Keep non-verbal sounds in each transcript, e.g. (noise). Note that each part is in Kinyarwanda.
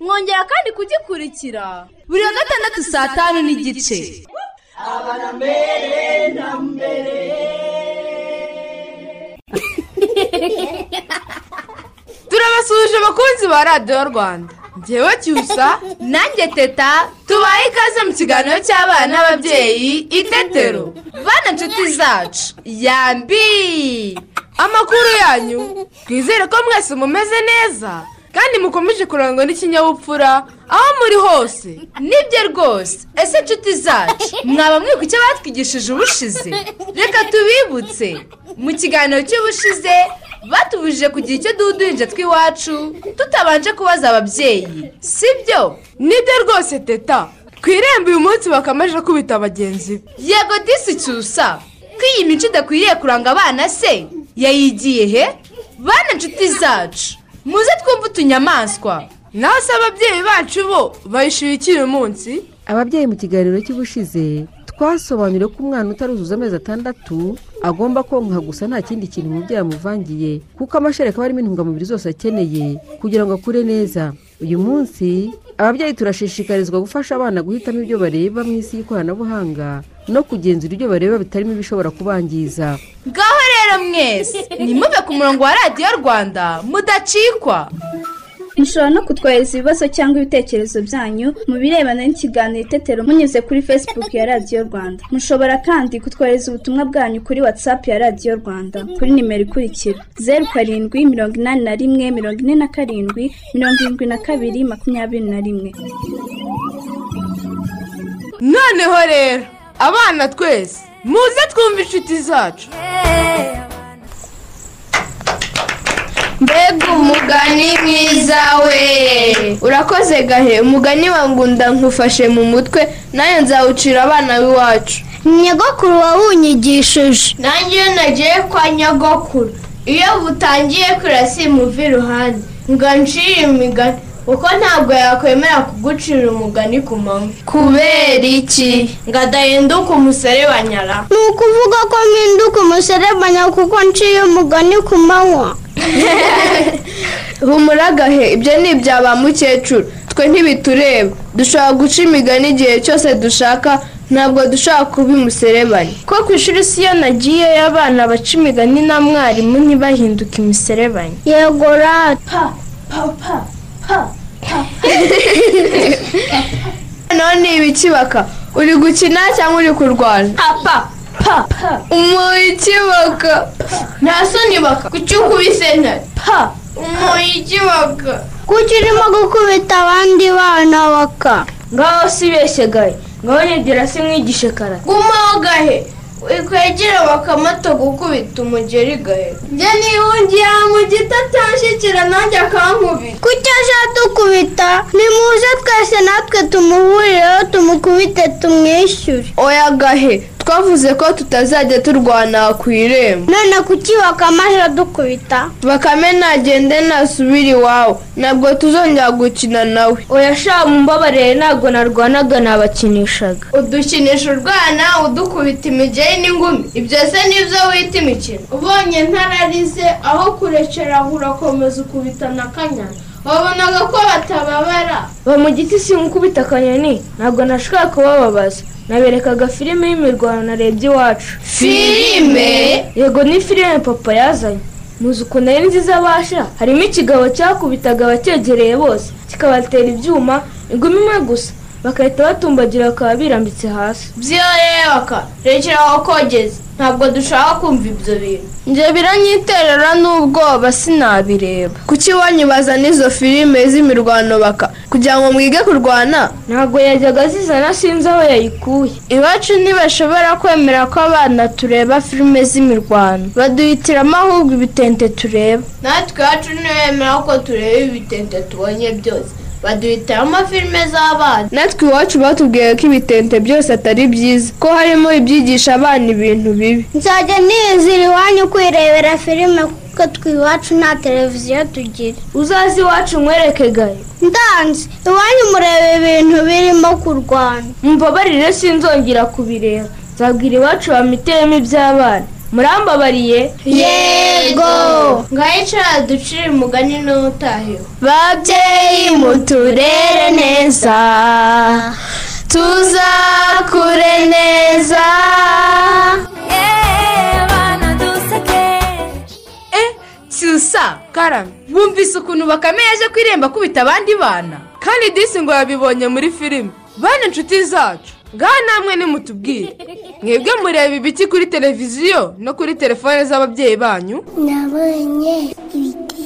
Mwongera kandi kugikurikira. Buri wa gatandatu saa tanu n'igice. Turabasuhuje abakunzi ba radiyo rwanda. Ngewe cyusa nanjye teta tubaye ikaze mu kiganiro cy'abana n'ababyeyi itetero bana nshuti zacu. Yambi! Amakuru yanyu. Twizere ko mwese mumeze neza. Kandi mukomeje kurangwa n'ikinyabupfura aho muri hose. Nibyo rwose. Ese nshuti zacu mwaba mwibuka icyo batwigishije ubushize? Reka tubibutse. Mu kiganiro cy'ubushize batubujije kugira icyo duduhinja tw'iwacu tutabanje kubaza ababyeyi. Sibyo? Nibyo rwose teta. Ku irembo uyu munsi bakamaje kubita bagenzi be. Yego disi cyusa ko iyi mico idakwiriye kuranga abana se? Yayigiye he? Bana nshuti zacu. Muze twumve utunyamaswa. Naho se ababyeyi bacu bo bayishyuye iki uyu munsi ababyeyi mu kiganiro cy'ubushize twasobanuriye ko umwana utaruzuza amezi atandatu agomba konka gusa nta kindi kintu umubyeyi amuvangiye kuko amashereka aba arimo intungamubiri zose akeneye kugira ngo akure neza. Uyu munsi ababyeyi turashishikarizwa gufasha abana guhitamo ibyo bareba mu isi y'ikoranabuhanga no kugenzura ibyo bareba bitarimo ibishobora kubangiza. Ngaho rero mwese nimuve ku murongo wa radiyo rwanda mudacikwa. Mushobora no kutwohereza ibibazo cyangwa ibitekerezo byanyu mu birebana n'ikiganiro itetero munyuze kuri facebook ya radiyo rwanda. Mushobora kandi kutwohereza ubutumwa bwanyu kuri whatsapp ya radiyo rwanda kuri nimero ikurikira zeru karindwi mirongo inani na rimwe mirongo ine na karindwi mirongo irindwi na kabiri makumyabiri na rimwe. Noneho rero. Abana twese muze twumve inshuti zacu. Mbega umugani mwiza we. Urakoze gahe. Umugani wa ngunda nkufashe mu mutwe na yo nzawucira abana b'iwacu. Nyogokuru wawunyigishije. Nanjye iyo nagiye kwa nyogokuru. Iyo butangiye kwira simuva iruhande ngo ncire imigani kuko ntabwo yakwemera kugucira umugani ku manywa. Kubera iki? Ngo adahinduka umuserebanyara ni ukuvuga ko mpinduka umuserebanya kuko nciye umugani ku manywa. (laughs) Humura gahe ibyo ni ibya ba mukecuru. Twe ntibitureba. Dushobora guca imigani igihe cyose dushaka ntabwo dushobora kuba umuserebanya. Ko ku ishuri si iyo nagiyeyo abana baca imigani na mwarimu ntibahinduke imiserebanya. Yego rata. Noneho (laughs) ni ibikibaka. Uri gukina cyangwa uri kurwana? Pa pa umuha ikibaka nta soni baka kuki ukubise ntare pa umuha ikibaka kuki urimo gukubita abandi bana baka? Ngaho si beshye gahe? Ngaho nyegera se mwigishe karate gumaho gahe? Wikwegera bakamato gukubita umugeri gahe njye nihungiye mu giti atanshyikira nanjye akankubita kuki aje dukubita nimuze twese natwe tumuhurireho tumukubite tumwishyure. Oya gahe? Twavuze ko tutazajya turwana ku irembo. None kuki bakamaje dukubita? Bakame nagende nasubire iwawe. Ntabwo tuzongera gukina nawe. Oya sha mumbabarire ntabwo narwanaga nabakinishaga. Udukinisha urwana udukubita imigeri n'ingumi. Ibyo se ni byo wita imikino? Ubonye ntararize aho kurekera urakomeza ukubitana akanyana wabonaga ko batababara. Ba mu giti si nkukubita akanyoni ntabwo nashaka kubababaza. Naberekaga filime y'imirwano narebye iwacu. Filime? Yego ni filime papa yazanye. Muzi ukuntu ari nziza basha harimo ikigabo cyakubitaga abacyegereye bose. Kikabatera ibyuma ingumi imwe gusa. Bagahita batumbagira bakaba birambitse hasi. Baka rekera aho kogeza ntabwo dushaka kumva ibyo bintu. Njye biranyiterera n'ubwoba sinabireba. Kuki iwanyu bazana izo filime z'imirwano baka? Kugira ngo mwige kurwana? Ntabwo yajyaga azizana sinzi aho yayikuye. Iwacu ntibashobora kwemera ko abana tureba filime z'imirwano. Baduhitiramo ahubwo ibitente tureba. Natwe iwacu ntibemera ko tureba ibitente tubonye byose. Baduhitiramo filime z'abana. Natwe iwacu batubwiye ko ibitente byose atari byiza ko harimo ibyigisha abana ibintu bibi. Nzajya nizira iwanyu kwirebera filime kuko twe iwacu nta televiziyo tugira. Uzaze iwacu nkwereke gahe ndanze iwanyu mureba ibintu birimo kurwana. Mumbabarire sinzongera kubireba. Nzabwira iwacu bamiteyemo iby'abana. Murambabariye. Yego. Ngaho icara ducire umugani n'utahiwe babyeyi muturere neza. Tuzakure neza. Eh cyusa karame bumvise ukuntu bakame yaje ku irembo akubita abandi bana. Kandi disi ngo yabibonye muri filime bane inshuti zacu. Ngaha namwe nimutubwire. Mwebwe mureba ibiki kuri televiziyo no kuri telefone z'ababyeyi banyu. Nabonye ibiti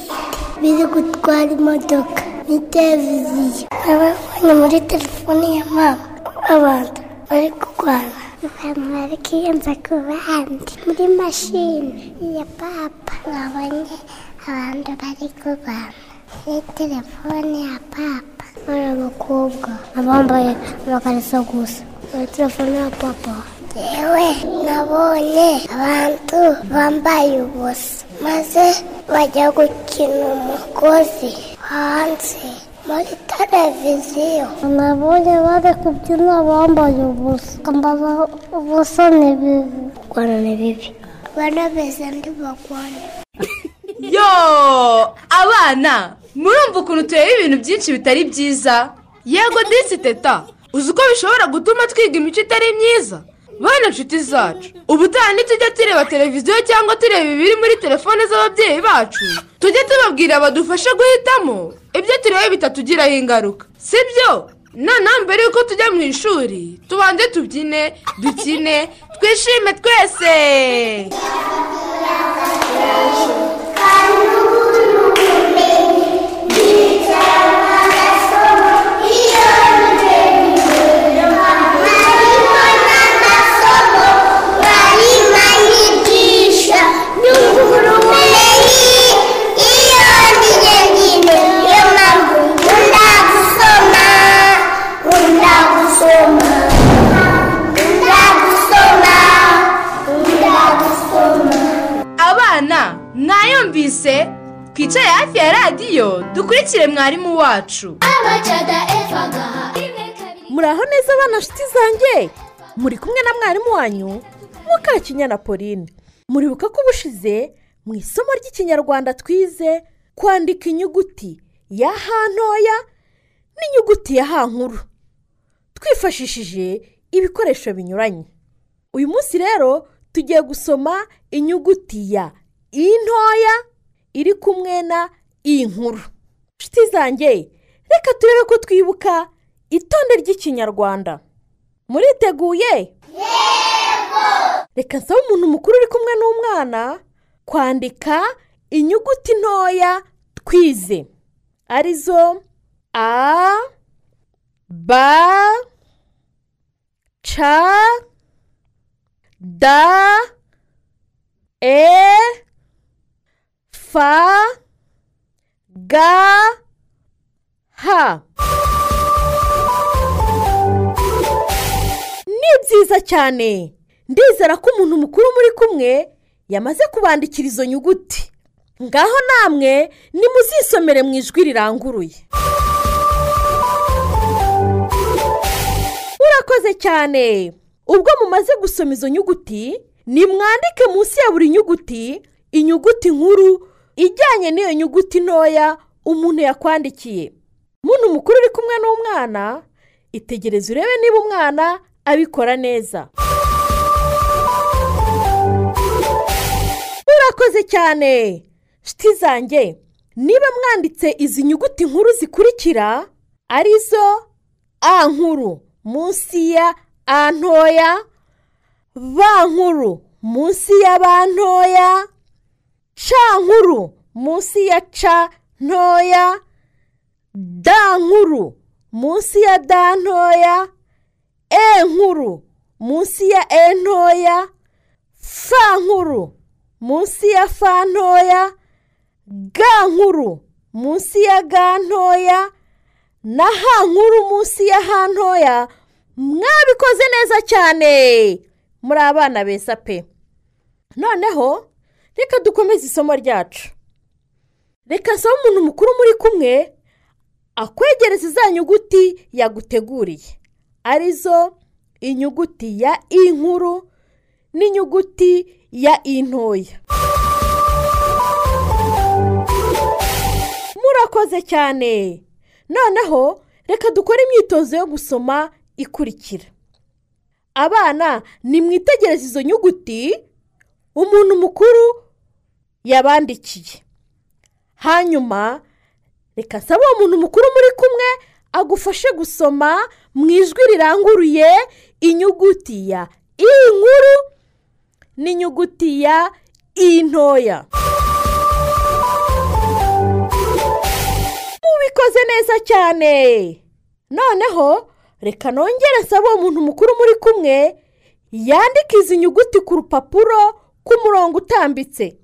biri gutwara imodoka ni televiziyo. Nabonye muri telefone ya mama. Abantu bari kurwana abantu bari kwiyenza ku bandi muri mashini ya papa. Nabonye abantu bari kurwana muri telefone ya papa. Bari abakobwa abambaye amakariso gusa. Telefone ya papa yewe nabonye abantu bambaye ubusa. Maze bajya gukina umugozi hanze muri televiziyo. Nabonye bari kubyina bambaye ubusa. Kwambara ubusa ni bibi. Kurwana ni bibi. Abana beza ntibagwana (laughs) yo! Abana murumva ukuntu tureba ibintu byinshi bitari byiza. Yego disi teta. Uzi uko bishobora gutuma twiga imico itari myiza? Bane inshuti zacu ubutaha ntitujya tureba televiziyo cyangwa tureba ibiri muri telefone z'ababyeyi bacu tujye tubabwira badufashe guhitamo ibyo tureba bitatugiraho ingaruka. Si byo noneho mbere y'uko tujya mu ishuri tubanze tubyine dukine twishime twese. Abana mwayumvise? Twicare hafi ya radiyo dukurikire mwarimu wacu. Muraho neza abana nshuti zanjye? Muri kumwe na mwarimu wanyu mukakinyana pauline muribuka ko ubushize mu isomo ry'ikinyarwanda twize kwandika inyuguti ya ha ntoya n'inyuguti ya ha nkuru. Twifashishije ibikoresho binyuranye. Uyu munsi rero tugiye gusoma inyuguti ya i ntoya iri kumwe na i nkuru. Nshuti zanjye reka turebe ko twibuka itonde ry'ikinyarwanda. Muriteguye? Yego reka nsaba umuntu mukuru uri kumwe n'umwana kwandika inyuguti ntoya twize. Arizo a b c d e f g h ni byiza cyane. Ndizera ko umuntu mukuru muri kumwe yamaze kubandikira izo nyuguti. Ngaho namwe nimuzisomere mu ijwi riranguruye. Murakoze cyane. Ubwo mumaze gusoma izo nyuguti nimwandike munsi ya buri nyuguti inyuguti nkuru ijyanye n'iyo nyuguti ntoya umuntu yakwandikiye. Muntu mukuru uri kumwe n'umwana itegereze urebe niba umwana abikora neza. Murakoze cyane. Shiti zanjye niba mwanditse izi nyuguti nkuru zikurikira ari zo a nkuru. Munsi ya a ntoya b nkuru munsi ya b ntoya c nkuru munsi ya c ntoya d nkuru munsi ya d ntoya e nkuru munsi ya e ntoya f nkuru munsi ya f ntoya g nkuru munsi ya g ntoya na h nkuru munsi ya h ntoya. Mwabikoze neza cyane. Muri abana beza pe. Noneho reka dukomeze isomo ryacu. Reka nsaba umuntu mukuru muri kumwe akwegereza za nyuguti yaguteguriye. Arizo inyuguti ya i nkuru n'inyuguti ya i ntoya murakoze cyane. Noneho reka dukore imyitozo yo gusoma ikurikira. Abana nimwitegereze izo nyuguti umuntu mukuru yabandikiye. Hanyuma reka nsaba uwo muntu mukuru muri kumwe agufashe gusoma mu ijwi riranguruye inyuguti ya i nkuru n'inyuguti ya i ntoya. Mubikoze neza cyane. Noneho reka nongere nsaba uwo muntu mukuru muri kumwe yandike izi nyuguti ku rupapuro k'umurongo utambitse.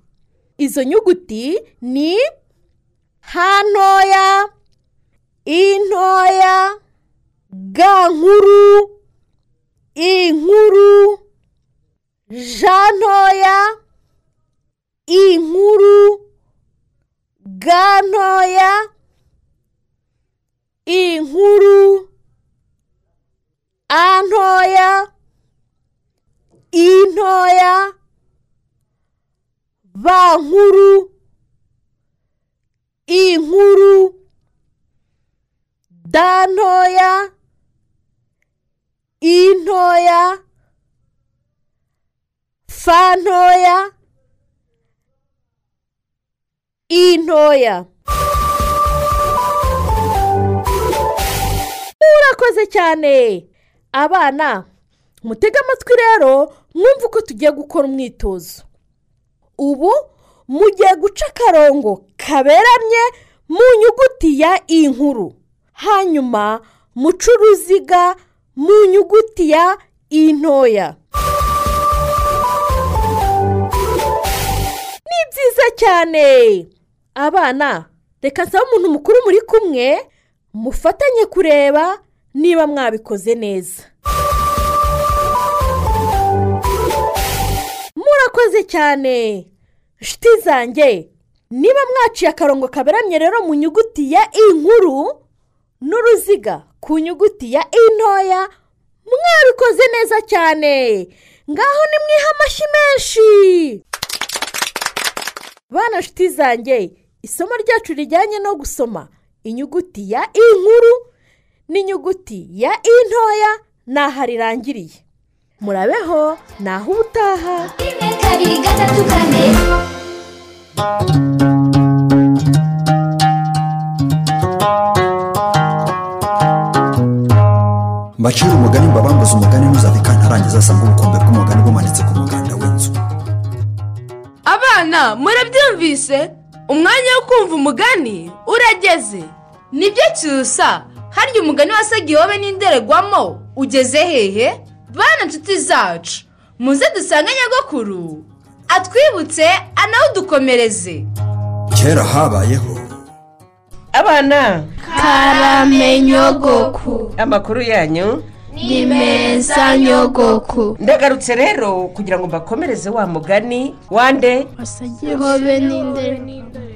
Izo nyuguti ni ha ntoya i ntoya ga nkuru i nkuru ja ntoya i nkuru ga ntoya i nkuru a ntoya i ntoya ba nkuru i nkuru da ntoya i ntoya fa ntoya i ntoya murakoze cyane. Abana mutege amatwi rero mwumve uko tugiye gukora umwitozo. Ubu mugiye guca akarongo kaberamye mu nyuguti ya i nkuru. Hanyuma muce uruziga mu nyuguti ya i ntoya. Ni byiza cyane. Abana reka nsaba umuntu mukuru muri kumwe mufatanye kureba niba mwabikoze neza. Murakoze cyane. Inshuti zanjye. Niba mwaciye akarongo kaberamye rero mu nyuguti ya i nkuru n'uruziga ku nyuguti ya i ntoya mwabikoze neza cyane. Ngaho nimwiha amashyi menshi. Bana nshuti zanjye isomo ryacu rijyanye no gusoma inyuguti ya i nkuru n'inyuguti ya i ntoya ni aha rirangiriye murabeho ni aho ubutaha. Kabiri gatatu kane mbacira umugani mbabambuze umugani ntuzave kantarangiza asanga ubukombe bw'umugani bumanitse ku muganda w'inzu. Abana murabyumvise? Umwanya wo kumva umugani urageze. Nibyo cyusa? Harya umugani wasaga ihobe n'indorerwamo ugeze hehe? Bana inshuti zacu muze dusange nyagakuru atwibutse anawudukomereze. Kera habayeho. Abana. Karame nyogoku. Amakuru yanyu. Ni meza nyogoku. Ndagarutse rero kugira ngo mbakomereze wa mugani wande? Ihobe n'indere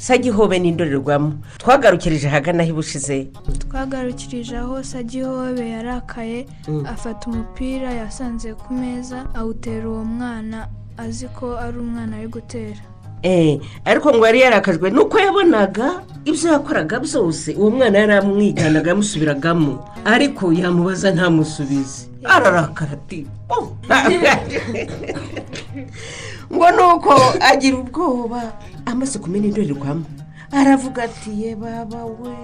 sagihobe n'indorerwamo. Twagarukirije ahagana aho ibushize twagarukirije aho sagihobe yarakaye Mm. afata umupira yasanze ku meza awutera uwo mwana azi ko ari umwana ari gutera. Eh, ariko ngo yari yarakajwe nuko yabonaga ibyo yakoraga byose uwo mwana yari amwiganaga amusubiragamo. Ariko yamubaza ntamusubize. Ararakara ati "Oh." (laughs) (laughs) ngo ni uko agira ubwoba. Amaze kumena indorerwamo. Aravuga ati ye baba we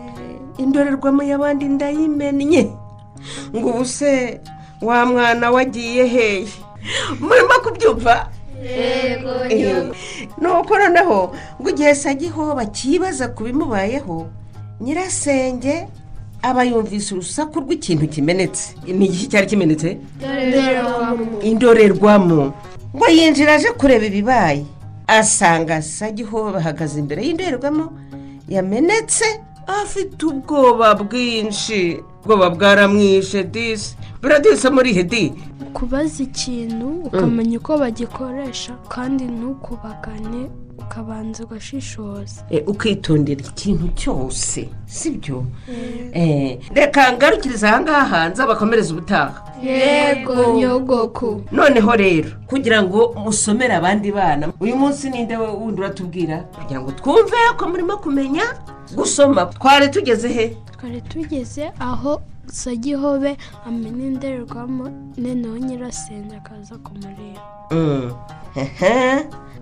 indorerwamo y'abandi ndayimennye. Ngo ubu se wa mwana wagiye hehe murimo kubyumva? Eh, nuko noneho ngo igihe sagihoba kibaza ku bimubayeho nyirasenge aba yumvise urusaku rw'ikintu kimenetse. Ni iki cyari kimenetse? Indorerwamo. Ngo yinjira aje kureba ibibaye. Asanga sagihoba bahagaze imbere y'indorerwamo yamenetse. Afite ubwoba bwinshi. Ubwoba bwaramwishe disi buradisa muri hedi kubaza ikintu ukamenya uko bagikoresha kandi ntukubagane ukabanza ugashishoza. Eh, ukitondera ikintu cyose sibyo? Eh, reka ngarukiriza ahangaha nzabakomereza ubutaha. Yego nyogoko noneho rero kugira ngo musomere abandi bana uyu munsi ninde wundi uratubwira? Kugira ngo twumve ko murimo kumenya? Gusoma. Twari tugeze he? Twari tugeze aho sagihobe amena indorerwamo noneho nyirasenge akaza kumureba. Mm.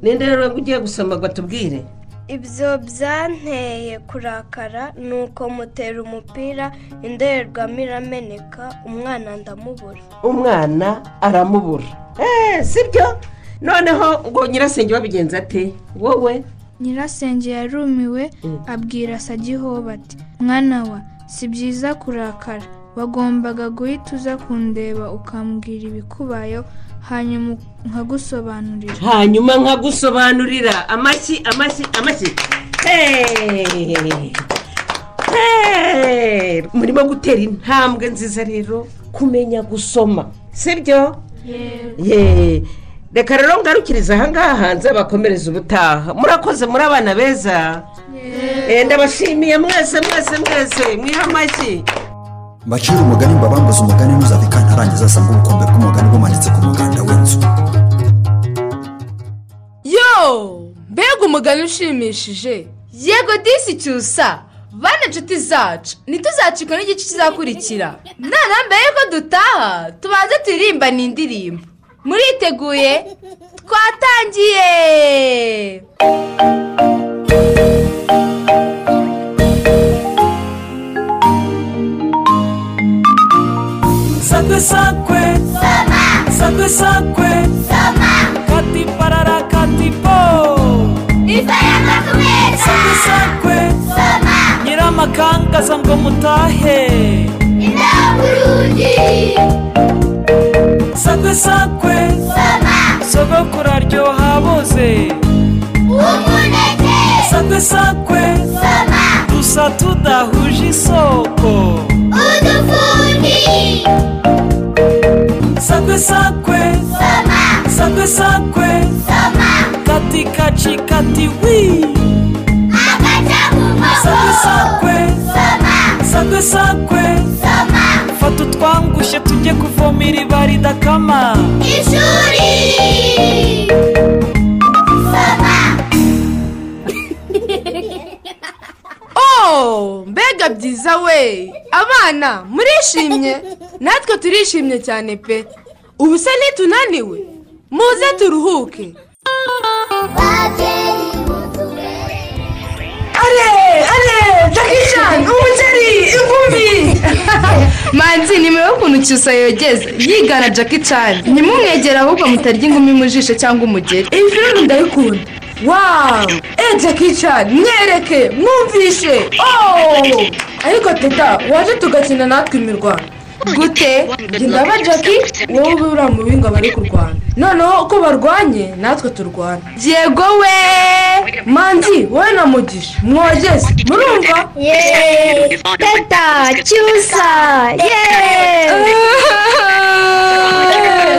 Ninde rero ugiye gusoma ngo atubwire? Ibyo byanteye kurakara ni uko mutera umupira indorerwamo irameneka umwana ndamubura. Umwana aramubura. Eee sibyo? Noneho ngo nyirasenge wabigenza ate? Wowe? Nyirasenge yarumiwe abwira sagihoba ati mwana wa si byiza kurakara. Wagombaga guhita uza kundeba ukambwira ibikubayeho hanyuma nkagusobanurira. Hanyuma nkagusobanurira. Amashyi amashyi amashyi. Murimo gutera intambwe nziza rero kumenya gusoma. Sibyo? Ye reka rero ngarukiriza ahangaha nzabakomereza ubutaha. Murakoze muri abana beza Eh, ndabashimiye mwese mwese mwese. Mwiha amashyi mbacira umugani mbabambuze umugani ntuzave kantarangiza asanga ubukombe bw'umugani bumanitse ku muganda w'inzu. Yo mbega umugani ushimishije. Yego disi cyusa. Bane inshuti zacu ntituzacikwe n'igice kizakurikira. Mbere y'uko dutaha. Tubanze turirimbane indirimbo. Muriteguye? Twatangiye! Sakwe sakwe sakwe sakwe kati parara kati po. Sakwe sakwe nyiramakangaza ngo mutahe. Sakwe sakwe. Sogokuru aryoha boze sakwe sakwe. Dusa tudahuje isoko. Sakwe sakwe. Sakwe sakwe. Kati kaci kati wi. Sakwe sakwe. Sakwe sakwe. Fata utwangushye tujye kuvoma iriba ridakama ishuri! Oh mbega byiza we. Abana murishimye? Natwe turishimye cyane pe. Ubu se ntitunaniwe muze turuhuke. Are are jakijani umuceri ingumi (laughs) manzi nimero y'ukuntu cyusa yogeza yigana jackie chan. Ntimumwegere ahubwo mutarya ingumi mu jisho cyangwa umugeri. Iyi filime ndayikunda. Wawu eee jackie chan mwereke mwumvishe. Ooo ariko teta waje tugakina natwe imirwano? Gute? Ndaba jackie wowe ube uriya mu binga bari kurwana. Noneho uko barwanye natwe turwana. Yego we! Manzi wowe na mugisha mwogeze. Murumva? Yeee teta cyusa! Yeee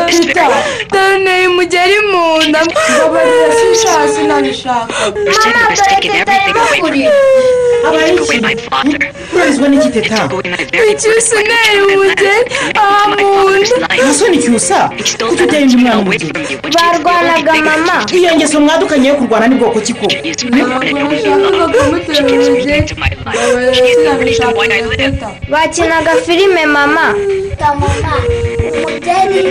teta dore umugeri mu nda mbabarira sinshaka. Sinabishaka mama dore teta yabakurira urabizwa n'iki teta? icyusa ntera umugeri aha mu nda ntaso ni cyusa kuko utera indi mwana umugeri barwanaga mama. iyo ngeso mwadukanye yo kurwana ni bwoko ki koko bakinaga filime mama mama umugeri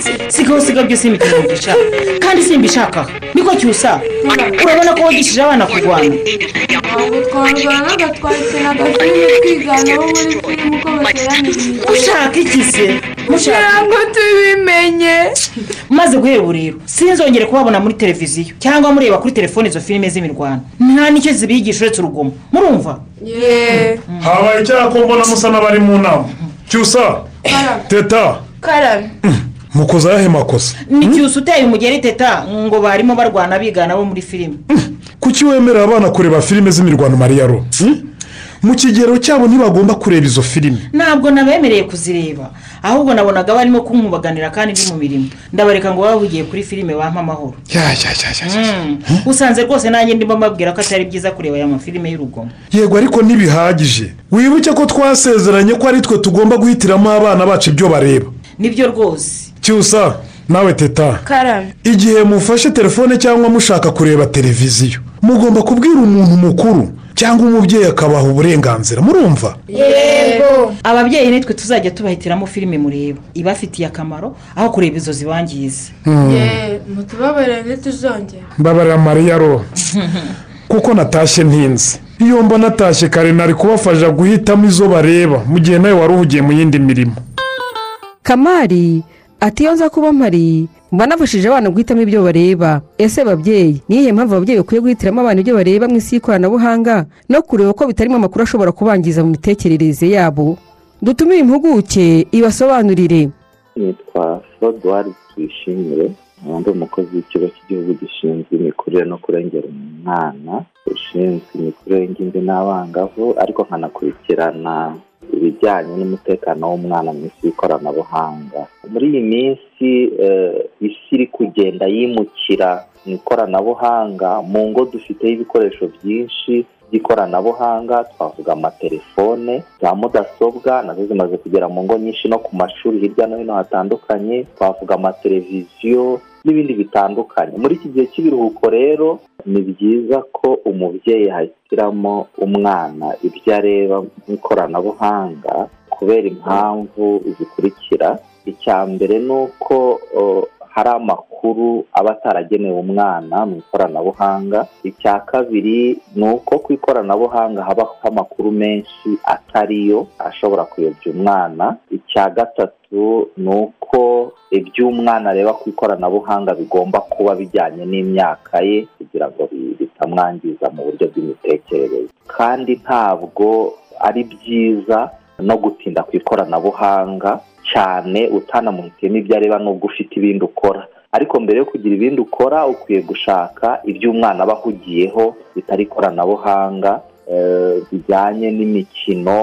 igipfunsi sigaho siga byose imikino mbishaka kandi simbishaka niko cyusa urabona ko wigishije abana kurwana ntabwo twarwanaga muri filime uko bateraniriye ushaka iki se ngo tubimenye. Maze guhera ubu rero sinzongere kubabona muri televiziyo cyangwa mureba kuri telefone izo filime z'imirwano. Nta n'icyo zibigisha uretse urugomo. Murumva? Habaye icyaha ko mbona musa n'abari mu nama. Cyusa. Teta. Karame. Mukoze ayahe makosa? Ni cyusa uteye umugeri teta ngo barimo barwana bigana bo muri filime. Kuki wemerera abana kureba filime z'imirwano mariyaro mu kigero cyabo ntibagomba kureba izo filime. Ntabwo nabemereye kuzireba ahubwo nabonaga barimo kunkubaganira kandi ndi mu mirimo. Ndabareka ngo bahugiye kuri filime bampa amahoro. Usanze rwose nanjye ndimo mbabwira ko atari byiza kureba aya mafilime y'urugomo. Yego ariko ntibihagije. Wibuke ko twasezeranye ko ari twe tugomba guhitiramo abana bacu ibyo bareba. Nibyo rwose. Cyusa nawe teta. Karame igihe mufashe telefone cyangwa mushaka kureba televiziyo mugomba kubwira umuntu mukuru cyangwa umubyeyi akabaha uburenganzira murumva? Yego. Ababyeyi nitwe tuzajya tubahitiramo filime mureba. Ibafitiye akamaro aho kureba izo zibangiza yeee mutubabarire ntituzongere mbabarira mariya ro. (laughs) Kuko natashye ntinze. Iyo mba natashye kare nari kubafasha guhitamo izo bareba mu gihe nawe wari uhugiye mu yindi mirimo. Kamari ati iyo nza kuba mpari mba nafashije abana guhitamo ibyo bareba. Ese babyeyi ni iyihe mpamvu ababyeyi bakwiye guhitiramo abana ibyo bareba mu isi y'ikoranabuhanga? No kureba ko bitarimo amakuru ashobora kubangiza mu mitekerereze yabo? Dutumire impuguke ibasobanurire. Nitwa foruduwari tuyishimire ndi umukozi w'ikigo cy'igihugu gishinzwe imikurire no kurengera umwana ushinzwe imikurire y'ingimbi n'abangavu ariko nkanakurikirana ibijyanye n'umutekano w'umwana mu isi y'ikoranabuhanga. Muri iyi minsi eh, isi iri kugenda yimukira mu ikoranabuhanga mu ngo dufiteho ibikoresho byinshi by'ikoranabuhanga twavuga amatelefone za mudasobwa na zo zimaze kugera mu ngo nyinshi no ku mashuri hirya no hino hatandukanye twavuga amateleviziyo n'ibindi bitandukanye. Muri iki gihe cy'ibiruhuko rero ni byiza ko umubyeyi ahitiramo umwana ibyo areba mu ikoranabuhanga kubera impamvu zikurikira. Icya mbere ni uko hari amakuru aba ataragenewe umwana mu ikoranabuhanga. Icya kabiri ni uko ku ikoranabuhanga habaho amakuru menshi atariyo ashobora kuyobya umwana. Icya gatatu ni uko ibyo umwana areba ku ikoranabuhanga bigomba kuba bijyanye n'imyaka ye kugira ngo bi- bitamwangiza mu buryo bw'imitekerereze. Kandi ntabwo ari byiza no gutinda ku ikoranabuhanga cyane utanamuhitiyemo ibyo areba n'ubwo ufite ibindi ukora. Ariko mbere yo kugira ibindi ukora ukwiye gushaka ibyo umwana aba ahugiyeho bitari ikoranabuhanga eh, bijyanye n'imikino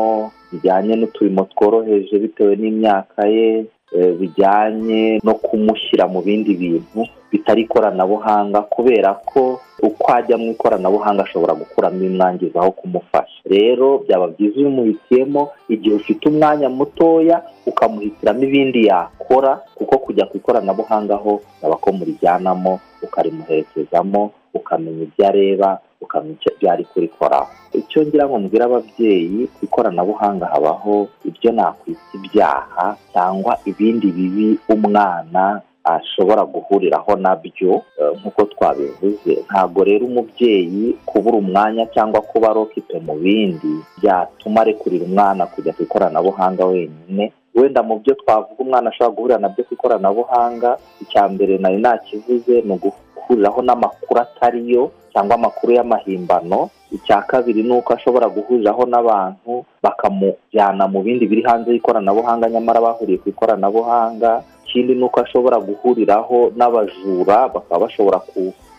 bijyanye n'uturimo tworoheje bitewe n'imyaka ye eh, bijyanye no kumushyira mu bindi bintu. Bitari ikoranabuhanga kubera ko uko ajya mu ikoranabuhanga ashobora gukuramo imwangiza aho kumufasha. Rero byaba byiza iyo umuhitiyemo igihe ufite umwanya mutoya ukamuhitiramo ibindi yakora kuko kujya ku ikoranabuhanga ho yaba ko murijyanamo ukarimuherekezamo ukamenya ibyo areba ukamenya ibyo ari kurikoraho icyo ngira ngo mbwira ababyeyi ku ikoranabuhanga habaho ibyo nakwita ibyaha cyangwa ibindi bibi umwana ashobora guhuriraho na byo eh, nk'uko twabivuze. Ntabwo rero umubyeyi kubura umwanya cyangwa kuba rokipe mu bindi byatuma arekurira umwana kujya ku ikoranabuhanga wenyine. Wenda mu byo twavuga umwana ashobora guhurira na byo ku ikoranabuhanga icya mbere nari nakivuze ni uguhuriraho n'amakuru atariyo cyangwa amakuru y'amahimbano. Icya kabiri ni uko ashobora guhuriraho n'abantu bakamujyana mu bindi biri hanze y'ikoranabuhanga nyamara bahuriye ku ikoranabuhanga. Ikindi ni uko ashobora guhuriraho n'abajura bakaba bashobora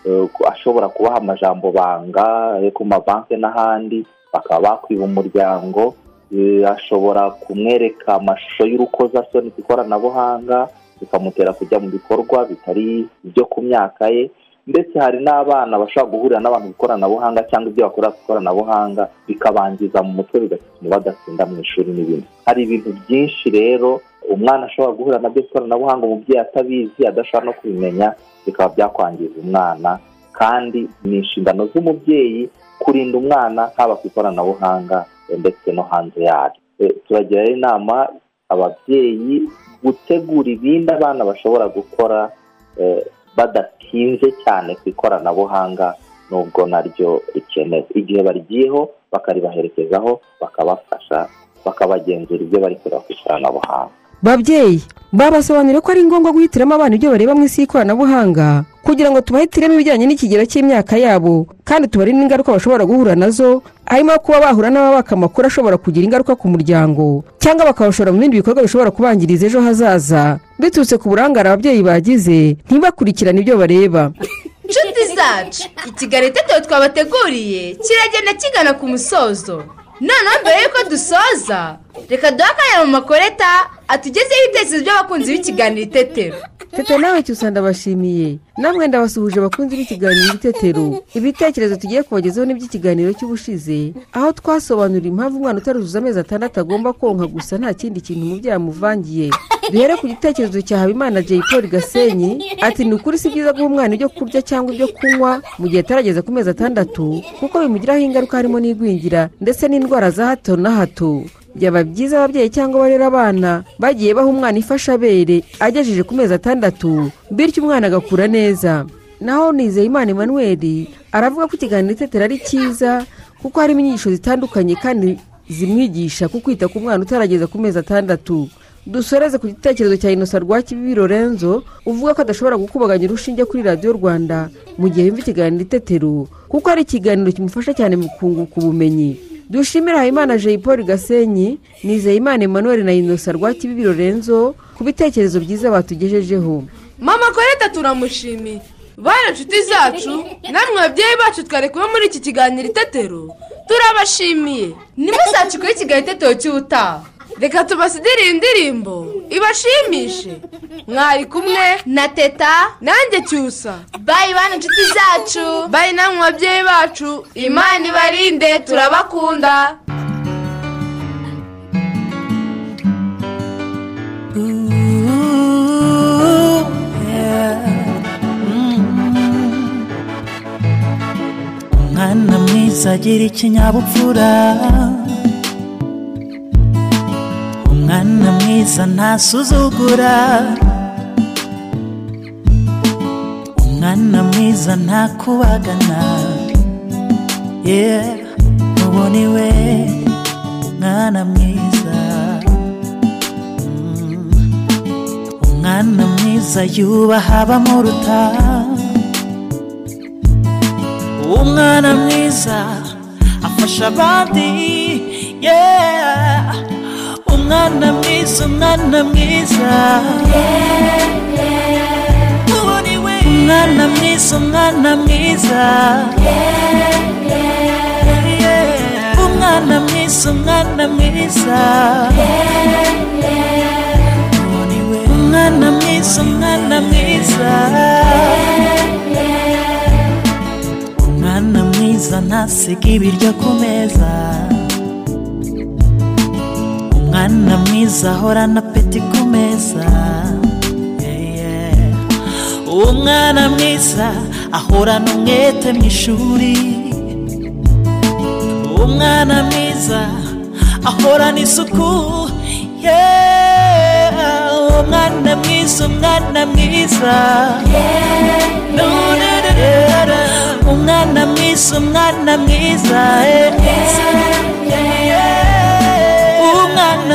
eh, ashobora kubaha amajambo banga yo ku mabanki n'ahandi bakaba bakwiba umuryango eh, ashobora kumwereka amashusho y'urukozasoni ku ikoranabuhanga bikamutera kujya mu bikorwa bitari ibyo ku myaka ye ndetse hari n'abana bashobora guhurira n'abantu ku ikoranabuhanga cyangwa ibyo bakorera ku ikoranabuhanga bikabangiza mu mutwe bigatuma badatsinda mu ishuri n'ibindi. Hari ibintu byinshi rero umwana ashobora guhura na byo ikoranabuhanga umubyeyi atabizi adashobora no kubimenya bikaba byakwangiza umwana. Kandi ni inshingano z'umubyeyi kurinda umwana haba ku ikoranabuhanga ndetse no hanze yaryo. Eh, turagira inama ababyeyi gutegura ibindi abana bashobora gukora eh, badatinze cyane ku ikoranabuhanga nubwo naryo rikenewe igihe barigiyeho bakaribaherekezaho bakabafasha bakabagenzura ibyo bari kureba ku ikoranabuhanga. Babyeyi babasobanuriye ko ari ngombwa guhitiramo abana ibyo bareba mu isi y'ikoranabuhanga kugira ngo tubahitiremo ibijyanye n'ikigero cy'imyaka yabo kandi tubarinde ingaruka bashobora guhura na zo harimo kuba bahura n'ababaka amakuru ashobora kugira ingaruka ku muryango cyangwa bakabashora mu bindi bikorwa bishobora kubangiriza ejo hazaza. Biturutse ku burangare ababyeyi bagize ntibakurikirane ibyo bareba. Inshuti zacu ikigali itetero twabateguriye kiragenda kigana ku musozo. Noneho mbere y'uko dusoza reka duhe akanya mu makoreta atugezeho ibitekerezo by'abakunzi b'ikiganiro itetero tete nawe cyusa ndabashimiye. Namwe ndabasuhuje abakunzi b'ikiganiro itetero ibitekerezo tugiye kubagezaho n'iby'ikiganiro cy'ubushize. Aho twasobanurira impamvu umwana utaruzuza amezi atandatu agomba konka gusa nta kindi kintu umubyeyi amuvangiye. Duhere ku gitekerezo cya habimana jay paul gasenyi ati ni ukuri si byiza guha umwana ibyo kurya cyangwa ibyo kunywa mu gihe atarageza ku mezi atandatu kuko bimugiraho ingaruka harimo n'igwingira ndetse n'indwara za hato na hato. Byaba byiza ababyeyi cyangwa abarera abana bagiye baha umwana ifashabere agejeje ku mezi atandatu bityo umwana agakura neza. Naho nizeyimana emmanuel aravuga ko ikiganiro itetero ari cyiza kuko harimo inyigisho zitandukanye kandi zimwigisha ku kwita ku mwana utarageza ku mezi atandatu. Dusoreze ku gitekerezo cya inosa rwa kibibi lorenzo uvuga ko adashobora gukubaganya urushinge kuri radiyo rwanda mu gihe yumva ikiganiro itetero kuko ari ikiganiro kimufasha cyane mu kunguka ubumenyi. Dushimira habimana jay paul gasenyi nizeyimana emmanuel na inosa rwa kibibi lorenzo ku bitekerezo byiza batugejejeho. Mama koreta turamushimiye. Bana inshuti zacu namwe babyeyi bacu twari kuba muri iki kiganiro itetero turabashimiye. Nimuzacikore ikiganiro itetero cy'ubutaha. Reka tubasidire iyi ndirimbo. Ibashimishe. Mwari kumwe na teta. Nanjye cyusa. Bayi bana inshuti zacu. Bayi namwe babyeyi bacu. Imana ibarinde turabakunda. Umwana mwiza agira ikinyabupfura. Umwana mwiza ntasuzugura umwana mwiza ntakubagana yewe ubu ni we mwana mwiza Mm. umwana mwiza yubaha abamuruta. Umwana mwiza afasha abandi. Yeah. Umwana mwiza umwana mwiza ubu ni we umwana mwiza umwana mwiza umwana mwiza umwana mwiza ubu ni we umwana mwiza umwana mwiza umwana mwiza ntasiga ibiryo ku meza umwana mwiza ahorana apeti ku meza umwana mwiza ahorana umwete mu ishuri umwana mwiza ahorana isuku umwana mwiza umwana mwiza umwana mwiza umwana mwiza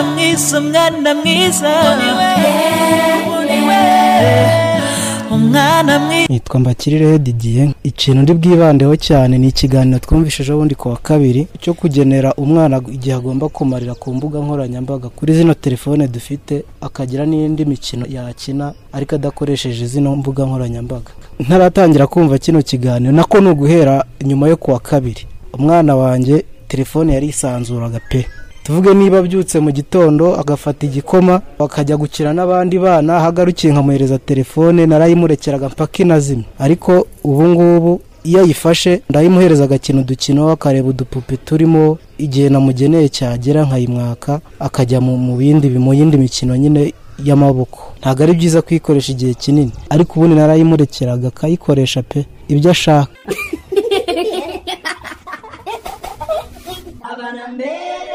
mwiza umwana mwiza. Umwana mwiza nitwa mbakirire didiye ikintu ndi bwibandeho cyane ni ikiganiro twumvishijeho ubundi ku wa kabiri cyo kugenera umwana igihe agomba kumarira ku mbuga nkoranyambaga. Kuri zino telefone dufite akagira n'indi mikino yakina ariko adakoresheje zino mbuga nkoranyambaga. Ntaratangira kumva kino kiganiro. Nako ni uguhera nyuma yo ku wa kabiri. Umwana wanjye telefone yari isanzuraga pe. Tuvuge niba abyutse mu gitondo agafata igikoma akajya gukina n'abandi bana aho agarukiye nkamuhereza telefone narayimurekeraga mpaka inazimye ariko ubu ngubu iyo ayifashe ndayimuhereza agakina udukino akareba udupupe turimo igihe namugeneye cyagera nkayimwaka akajya mu bindi mu yindi mikino nyine y'amaboko. Ntabwo ari byiza kuyikoresha igihe kinini. Ariko ubundi narayimurekeraga akayikoresha pe. Ibyo ashaka. (laughs)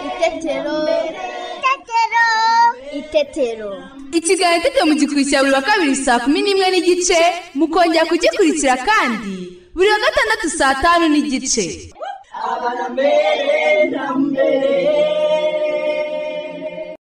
Itetero. itetero. Ikiganiro itetero mugikurikira buri wa kabiri saa kumi n'imwe n'igice mukongera kugikurikira kandi buri wa gatandatu saa tanu n'igice. Abana mbere na mbere.